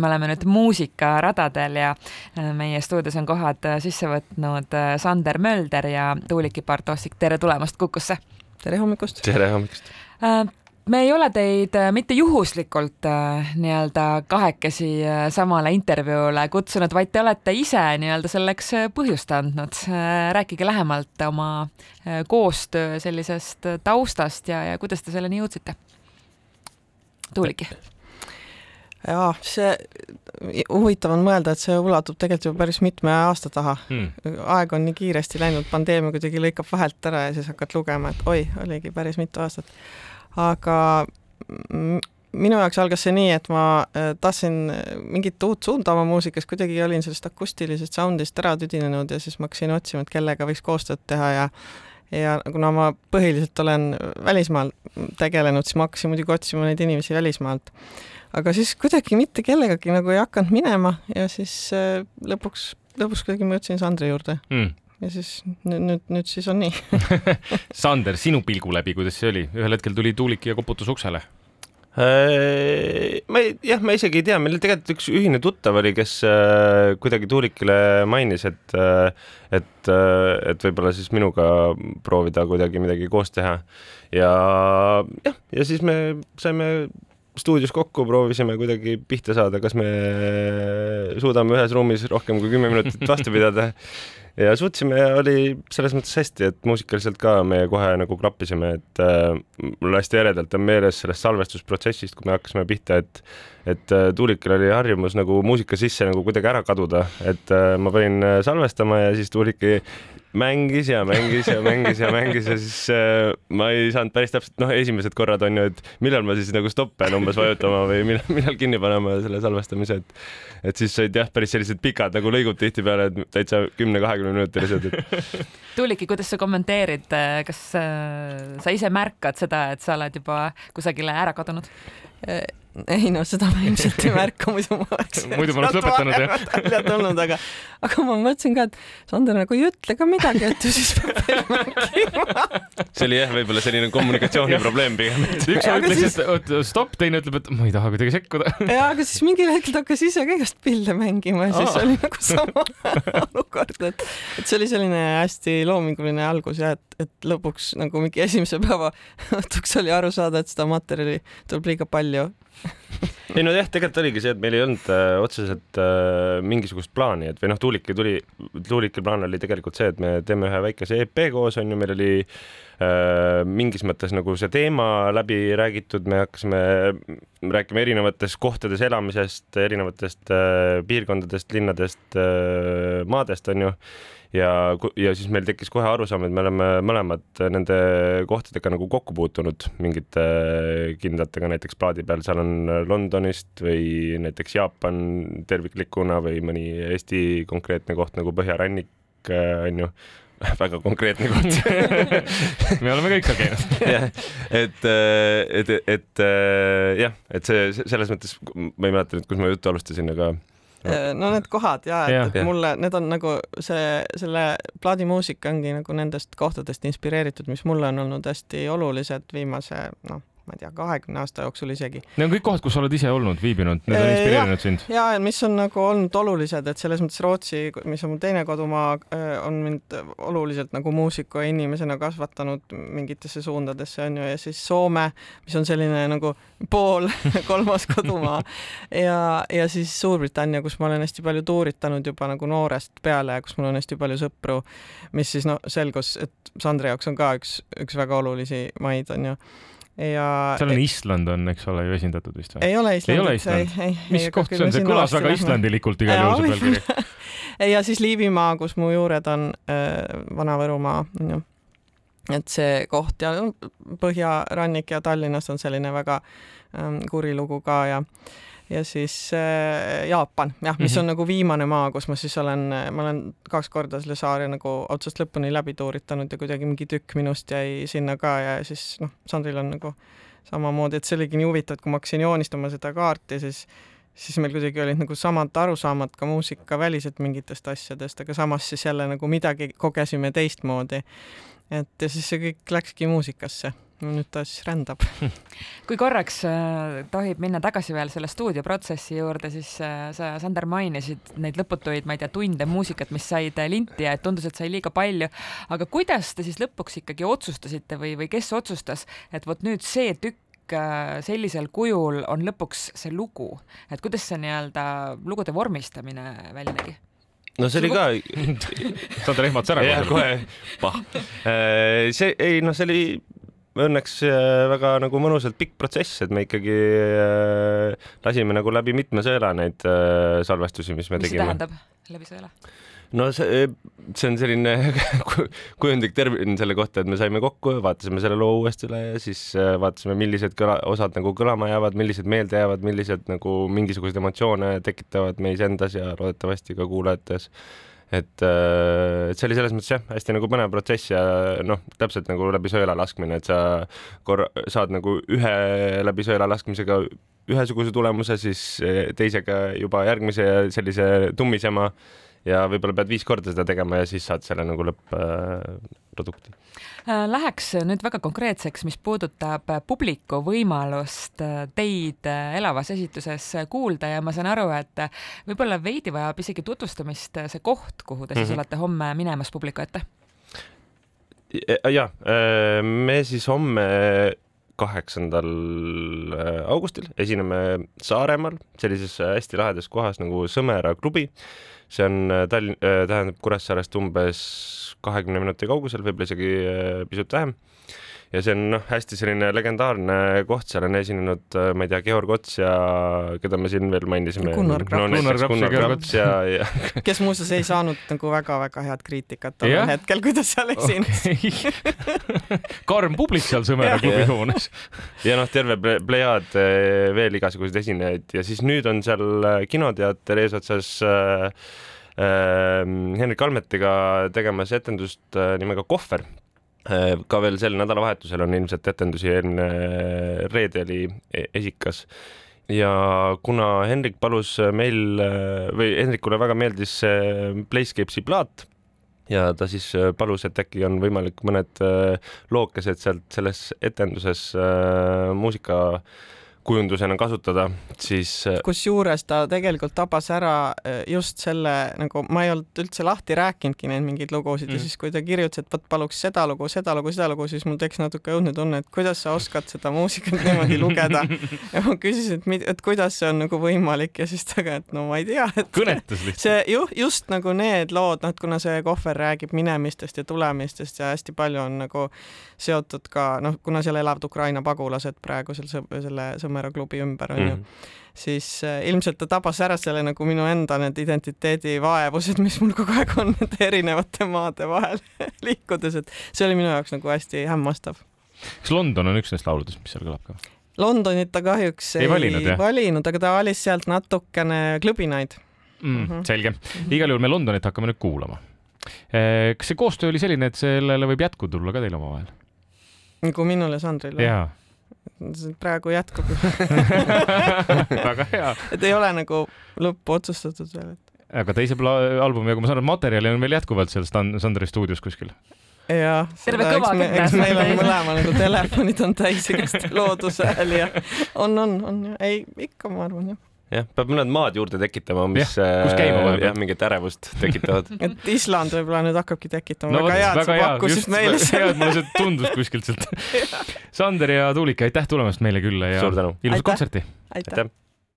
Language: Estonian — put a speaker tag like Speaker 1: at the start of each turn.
Speaker 1: me oleme nüüd muusikaradadel ja äh, meie stuudios on kohad äh, sisse võtnud äh, Sander Mölder ja Tuuliki Bartossik, tere tulemast Kukusse!
Speaker 2: tere hommikust!
Speaker 3: tere hommikust!
Speaker 1: me ei ole teid mitte juhuslikult nii-öelda kahekesi samale intervjuule kutsunud, vaid te olete ise nii-öelda selleks põhjust andnud. rääkige lähemalt oma koostöö sellisest taustast ja, ja kuidas te selleni jõudsite? Tuuliki
Speaker 2: jaa, see, huvitav on mõelda, et see ulatub tegelikult juba päris mitme aasta taha. Hmm.. aeg on nii kiiresti läinud, pandeemia kuidagi lõikab vahelt ära ja siis hakkad lugema, et oi, oligi päris mitu aastat. aga minu jaoks algas see nii, et ma äh, tahtsin mingit uut suunda oma muusikas, kuidagi olin sellest akustilisest sound'ist ära tüdinenud ja siis ma hakkasin otsima, et kellega võiks koostööd teha ja ja kuna ma põhiliselt olen välismaal tegelenud, siis ma hakkasin muidugi otsima neid inimesi välismaalt. Aga siis kuidagi mitte kellegagi nagu ei hakanud minema ja siis äh, lõpuks, lõpuks kuidagi ma jõudsin Sandri juurde. Mm. ja siis nüüd, nüüd, nüüd siis on nii.
Speaker 3: Sander, sinu pilgu läbi, kuidas see oli, ühel hetkel tuli Tuulik ja koputas uksele
Speaker 4: ma ei, jah, ma isegi ei tea, meil tegelikult üks ühine tuttav oli, kes äh, kuidagi Tuulikile mainis, et äh,, et äh,, et võib-olla siis minuga proovida kuidagi midagi koos teha. ja jah, ja siis me saime stuudios kokku, proovisime kuidagi pihta saada, kas me suudame ühes ruumis rohkem kui kümme minutit vastu pidada. ja suutsime ja oli selles mõttes hästi, et muusikaliselt ka me kohe nagu klappisime, et äh, mul hästi eredalt on meeles sellest salvestusprotsessist, kui me hakkasime pihta, et et äh, Tuulikil oli harjumus nagu muusika sisse nagu kuidagi ära kaduda, et äh, ma panin salvestama ja siis Tuuliki mängis ja mängis ja mängis ja mängis ja siis äh, ma ei saanud päris täpselt, noh, esimesed korrad on ju, et millal ma siis nagu stopp pean umbes vajutama või millal, millal kinni panema selle salvestamise, et et siis said jah, päris sellised pikad nagu lõigud tihtipeale, et täitsa kümne-kahekümne minutilised et....
Speaker 1: Tuuliki, kuidas sa kommenteerid, kas äh, sa ise märkad seda, et sa oled juba kusagile ära kadunud?
Speaker 2: Ei no seda ma ilmselt ei märka, muidu ma oleks
Speaker 3: muidu ma oleks lõpetanud jah.
Speaker 2: välja tulnud, aga, aga ma mõtlesin ka, et Sander nagu ei ütle ka midagi, et ju siis peab veel
Speaker 4: märkima. see oli jah, võib-olla selline kommunikatsiooniprobleem pigem.
Speaker 3: üks ütles siis..., et stopp, teine ütleb, et ma ei taha kuidagi sekkuda.
Speaker 2: ja, aga siis mingil hetkel ta hakkas ise ka igast pille mängima ja siis Aa. oli nagu sama olukord, et, et see oli selline hästi loominguline algus ja et, et lõpuks nagu mingi esimese päeva õhtuks oli aru saada, et seda materjali tuleb liiga palju
Speaker 4: ei no jah, tegelikult oligi see, et meil ei olnud äh, otseselt äh, mingisugust plaani, et või noh, Tuuliki tuli, Tuuliki plaan oli tegelikult see, et me teeme ühe väikese EP koos, on ju, meil oli äh, mingis mõttes nagu see teema läbi räägitud, me hakkasime rääkima erinevatest kohtades elamisest, erinevatest äh, piirkondadest, linnadest äh,, maadest, on ju ja, ja siis meil tekkis kohe arusaam, et me oleme mõlemad nende kohtadega nagu kokku puutunud mingite kindlatega, näiteks plaadi peal, seal on Londonist või näiteks Jaapan terviklikuna või mõni Eesti konkreetne koht nagu Põhjarannik, on ju. Väga konkreetne koht.
Speaker 3: Me oleme kõik seal käinud.
Speaker 4: Jah, et, et, et jah, et see selles mõttes, ma ei mäleta nüüd, kus ma juttu alustasin, aga
Speaker 2: no need kohad ja, et, et mulle need on nagu see, selle plaadimuusika ongi nagu nendest kohtadest inspireeritud, mis mulle on olnud hästi olulised viimase noh ma ei tea, kahekümne aasta jooksul isegi.
Speaker 3: Need on kõik kohad, kus sa oled ise olnud, viibinud, need on inspireerinud sind?
Speaker 2: ja, ja mis on nagu olnud olulised, et selles mõttes Rootsi, mis on mu teine kodumaa, on mind oluliselt nagu muusiku ja inimesena kasvatanud mingitesse suundadesse on ju, ja siis Soome, mis on selline nagu pool kolmas kodumaa ja, ja siis Suurbritannia, kus ma olen hästi palju tuuritanud juba nagu noorest peale ja kus mul on hästi palju sõpru, mis siis noh, selgus, et Sandri jaoks on ka üks, üks väga olulisi maid on ju
Speaker 3: ja seal on Island on, eks ole, ju esindatud vist
Speaker 2: või? ei ole Island.
Speaker 3: ei ole Island? mis koht see on, see kõlas väga islandilikult igal juhul see pealkiri.
Speaker 2: ja siis Liivimaa, kus mu juured on äh,, Vana-Võrumaa, on ju. et see koht ja põhjarannik ja Tallinnas on selline väga ähm, kuri lugu ka ja äh, ja siis äh, Jaapan, jah, mis mm -hmm. on nagu viimane maa, kus ma siis olen, ma olen kaks korda selle saare nagu otsast lõpuni läbi tuuritanud ja kuidagi mingi tükk minust jäi sinna ka ja siis noh, Sandril on nagu samamoodi, et see oligi nii huvitav, et kui ma hakkasin joonistama seda kaarti, siis siis meil kuidagi olid nagu samad arusaamad ka muusikaväliselt mingitest asjadest, aga samas siis jälle nagu midagi kogesime teistmoodi. et ja siis see kõik läkski muusikasse nüüd ta siis rändab.
Speaker 1: kui korraks äh, tohib minna tagasi veel selle stuudioprotsessi juurde, siis äh, sa, Sander, mainisid neid lõputuid, ma ei tea, tunde muusikat, mis said linti ja et tundus, et sai liiga palju. aga kuidas te siis lõpuks ikkagi otsustasite või, või kes otsustas, et vot nüüd see tükk sellisel kujul on lõpuks see lugu, et kuidas see nii-öelda lugude vormistamine välja nägi?
Speaker 4: no see oli ka
Speaker 3: Sander ehmatas ära
Speaker 4: kohe. kohe, pah. Äh, see, ei noh, see oli õnneks äh, väga nagu mõnusalt pikk protsess, et me ikkagi äh, lasime nagu läbi mitme sõela neid salvestusi, mis me
Speaker 1: mis
Speaker 4: tegime.
Speaker 1: mis see tähendab, läbi sõela?
Speaker 4: no see, see on selline kujundlik termin selle kohta, et me saime kokku, vaatasime selle loo uuesti üle ja siis äh, vaatasime, millised kõla, osad nagu kõlama jäävad, millised meelde jäävad, millised nagu mingisuguseid emotsioone tekitavad meis endas ja loodetavasti ka kuulajates et, äh, et see oli selles mõttes jah, hästi nagu põnev protsess ja noh, täpselt nagu läbi sõela laskmine, et sa korra saad nagu ühe läbi sõela laskmisega ühesuguse tulemuse, siis teisega juba järgmise sellise tummisema ja võib-olla pead viis korda seda tegema ja siis saad selle nagu lõpp-produkti
Speaker 1: äh,. Läheks nüüd väga konkreetseks, mis puudutab publiku võimalust äh, teid äh, elavas esituses kuulda ja ma saan aru, et võib-olla veidi vajab isegi tutvustamist see koht, kuhu te siis mm -hmm. olete homme minemas publiku ette.
Speaker 4: ja, me siis homme kaheksandal augustil esineme Saaremaal sellises hästi lahedas kohas nagu Sõmera klubi see on äh, Tallinn, äh, tähendab Kuressaarest umbes kahekümne minuti kaugusel, võib-olla isegi äh, pisut vähem. Ja see on noh, hästi selline legendaarne koht, seal on esinenud, ma ei tea, Georg Ots ja keda me siin veel mainisime.
Speaker 2: Gunnar Graps
Speaker 4: no,. Gunnar Graps ja Georg Ots ja, ja
Speaker 2: kes muuseas ei saanud nagu väga-väga head kriitikat tollel hetkel, kui ta seal esines
Speaker 3: okay. karm publik seal Sõmera klubi hoones.
Speaker 4: ja noh, terve plejaad veel igasuguseid esinejaid ja siis nüüd on seal kinoteater eesotsas äh, Ehm, Henrik Almetiga tegemas etendust äh, nimega Kohver. Äh, ka veel sel nädalavahetusel on ilmselt etendusi, eelmine reede oli e-, esikas. Ja kuna Henrik palus meil äh, või Henrikule väga meeldis see Playscapes'i plaat ja ta siis palus, et äkki on võimalik mõned lookesed sealt selles etenduses muusika kujundusena kasutada, siis.
Speaker 2: Äh, kusjuures ta tegelikult tabas ära äh, just selle nagu ma ei olnud üldse lahti rääkinudki neid mingeid lugusid mm. ja siis, kui ta kirjutas, et vot paluks seda lugu, seda lugu, seda lugu, siis mul tekkis natuke õudne tunne, et kuidas sa oskad seda muusikat niimoodi lugeda. ja ma küsisin, et, et kuidas see on nagu võimalik ja siis ta ka, et no ma ei tea, et.
Speaker 3: kõnetas lihtsalt.
Speaker 2: see ju, just nagu need lood, noh, kuna see kohver räägib minemistest ja tulemistest ja hästi palju on nagu seotud ka noh, kuna seal elavad Ukraina pagulased praegu seal selle Sõmera klubi ümber onju mm. -hmm siis äh, ilmselt ta tabas ära selle nagu minu enda need identiteedivaevused, mis mul kogu aeg on nende erinevate maade vahel liikudes, et see oli minu jaoks nagu hästi hämmastav.
Speaker 3: kas London on üks nendest lauludest, mis seal kõlab ka?
Speaker 2: Londonit ta kahjuks ei, ei valinud, valinud, aga ta valis sealt natukene klõbinaid
Speaker 3: mm,. Mm -hmm. selge, igal juhul me Londonit hakkame nüüd kuulama. Eh, kas see koostöö oli selline, et sellele võib jätku tulla ka teil omavahel?
Speaker 2: nagu minul ja Sandril?
Speaker 3: jaa
Speaker 2: see praegu jätkub
Speaker 3: väga hea.
Speaker 2: et ei ole nagu lõppu otsustatud veel, et.
Speaker 3: aga teise albumi, nagu ma saan aru, materjali on veel jätkuvalt seal Stan-, Sandri stuudios kuskil?
Speaker 2: jah, eks, me, eks meil on mõlema nagu telefonid on täis igast looduse hääli ja on, on, on, ei ikka ma arvan jah
Speaker 4: jah, peab mõned maad juurde tekitama, mis jah, äh, jah, mingit ärevust tekitavad
Speaker 2: et Island võib-olla nüüd hakkabki tekitama no,, väga hea, et sa pakkusid meile
Speaker 3: selle. mulle see tundus kuskilt sealt Sander ja Tuulika, aitäh tulemast meile külla ja
Speaker 4: ilusat
Speaker 3: kontserti!
Speaker 2: aitäh, aitäh.!